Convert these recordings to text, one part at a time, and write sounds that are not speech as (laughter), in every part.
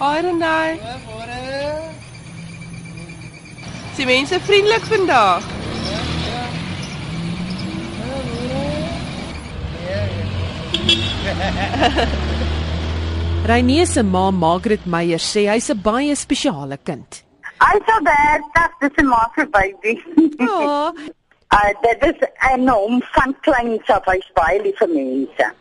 Haai Renai. Sy mense vriendelik vandag. (laughs) Reinie se ma Margaret Meyer sê hy's 'n baie spesiale kind. I'm so bad, that's this is my baby. Ja, (laughs) uh, dit is 'n enorm van kleins af hy's baie lief vir mense.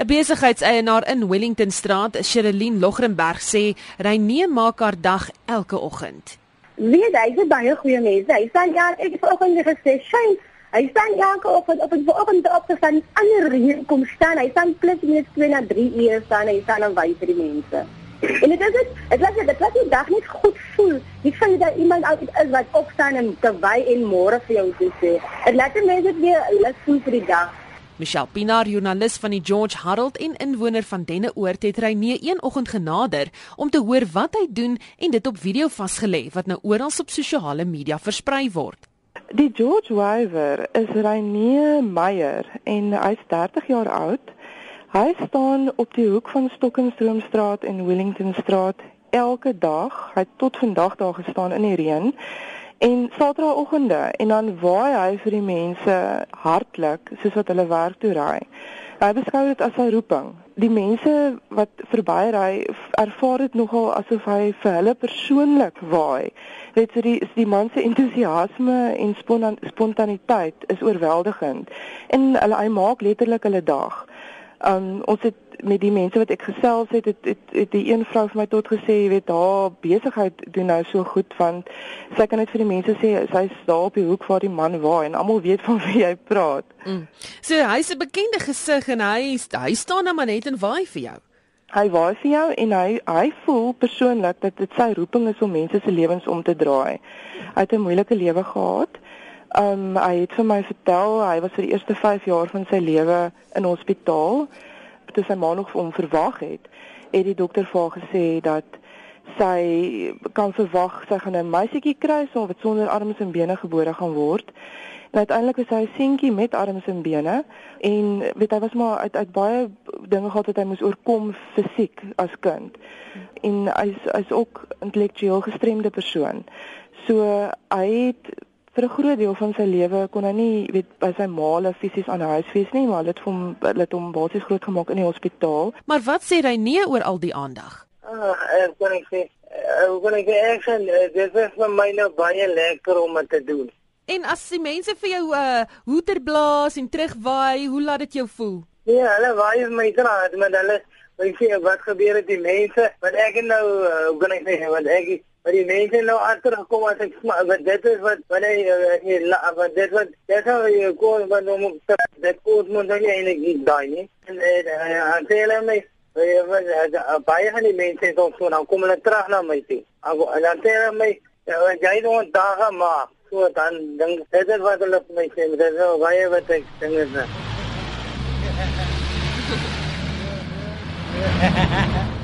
'n Besigheidseienaar in Wellington Straat, Sherilyn Logrenberg sê Reinie maak haar dag elke oggend. Weet hy, 'n baie goeie mens. Hy sê ja, ek het vanoggend gesê, "Shyn, hy staan elke oggend op 'n vanoggend opgestaan, ander hier kom staan. Hy staan plus minus 2 na 3 ure staan hy staan en wys vir die mense." En dit is dit, dit laat dit laat die dag net goed voel. Jy vind dat iemand altyd is wat opstaan en te wy en môre vir jou te sê. Dit laat die mense weer lus voel vir die dag. Michelle Pinaar, joernalis van die George Harold en inwoner van Denneoord, het Reinie een oggend genader om te hoor wat hy doen en dit op video vasgelê wat nou oral op sosiale media versprei word. Die George Wyver is Reinie Meyer en hy's 30 jaar oud. Hy staan op die hoek van Stokenstroomstraat en Wellingtonstraat elke dag. Hy het tot vandag daar gestaan in die reën. En Saterdagoggende en dan waai hy vir die mense hartlik soos wat hulle werk toe ry. Hy beskou dit as sy roeping. Die mense wat verbyry ervaar dit nogal asof hy vir hulle persoonlik waai. Dit is die die man se entoesiasme en spontaniteit is oorweldigend en hulle hy maak letterlik hulle dag. Um ons het met die mense wat ek gesels het, het het, het die een vrou vir my tot gesê, jy weet, haar besigheid doen nou so goed want sy kan net vir die mense sê sy's daar op die hoek waar die man waai en almal weet van wie hy praat. Mm. So hy's 'n bekende gesig en hy hy staan nou maar net en waai vir jou. Hy waai vir jou en hy hy voel persoonlik dat dit sy roeping is om mense se lewens om te draai. Hy het 'n moeilike lewe gehad. Um hy het vir my vertel hy was vir die eerste 5 jaar van sy lewe in hospitaal toe sy ma nog vir hom verwag het, het die dokter vir haar gesê dat sy kan verwag sy gaan 'n meisietjie kry so wat sonder arms en bene gebore gaan word. Uiteindelik was hy 'n seentjie met arms en bene en weet hy was maar uit uit baie dinge gehad wat hy moes oorkom fisiek as kind. En hy's hy's ook intellektueel gestremde persoon. So hy het vir 'n groot deel van sy lewe kon hy nie weet by sy maale fisies aan huis wees nie, maar dit het hom dit hom basies groot gemaak in die hospitaal. Maar wat sê hy nee oor al die aandag? Ag, ek kan ek sê, ek kan ek ek sê dit is vir my nou baie lekker om dit te doen. En as die mense vir jou 'n uh, hoeter blaas en terugwaai, hoe laat dit jou voel? Ja, hulle waai my kraat, maar hulle Ek sê wat gebeur met die mense? Want ek nou, uh, hoe kan ek sê, want ek Maar die mense nou agtergekom as ek wat dit is wat wat hy uh, wat dit wat dit sou jy kon van hom op dit koos moet dan jy nie daai nie. En en sê my baie van die mense het so nou kom hulle terug na my toe. En dan sê hulle my jy doen dae maar so dan ding dit is wat hulle my sê dit is baie wat ek dink is. Ha ha ha.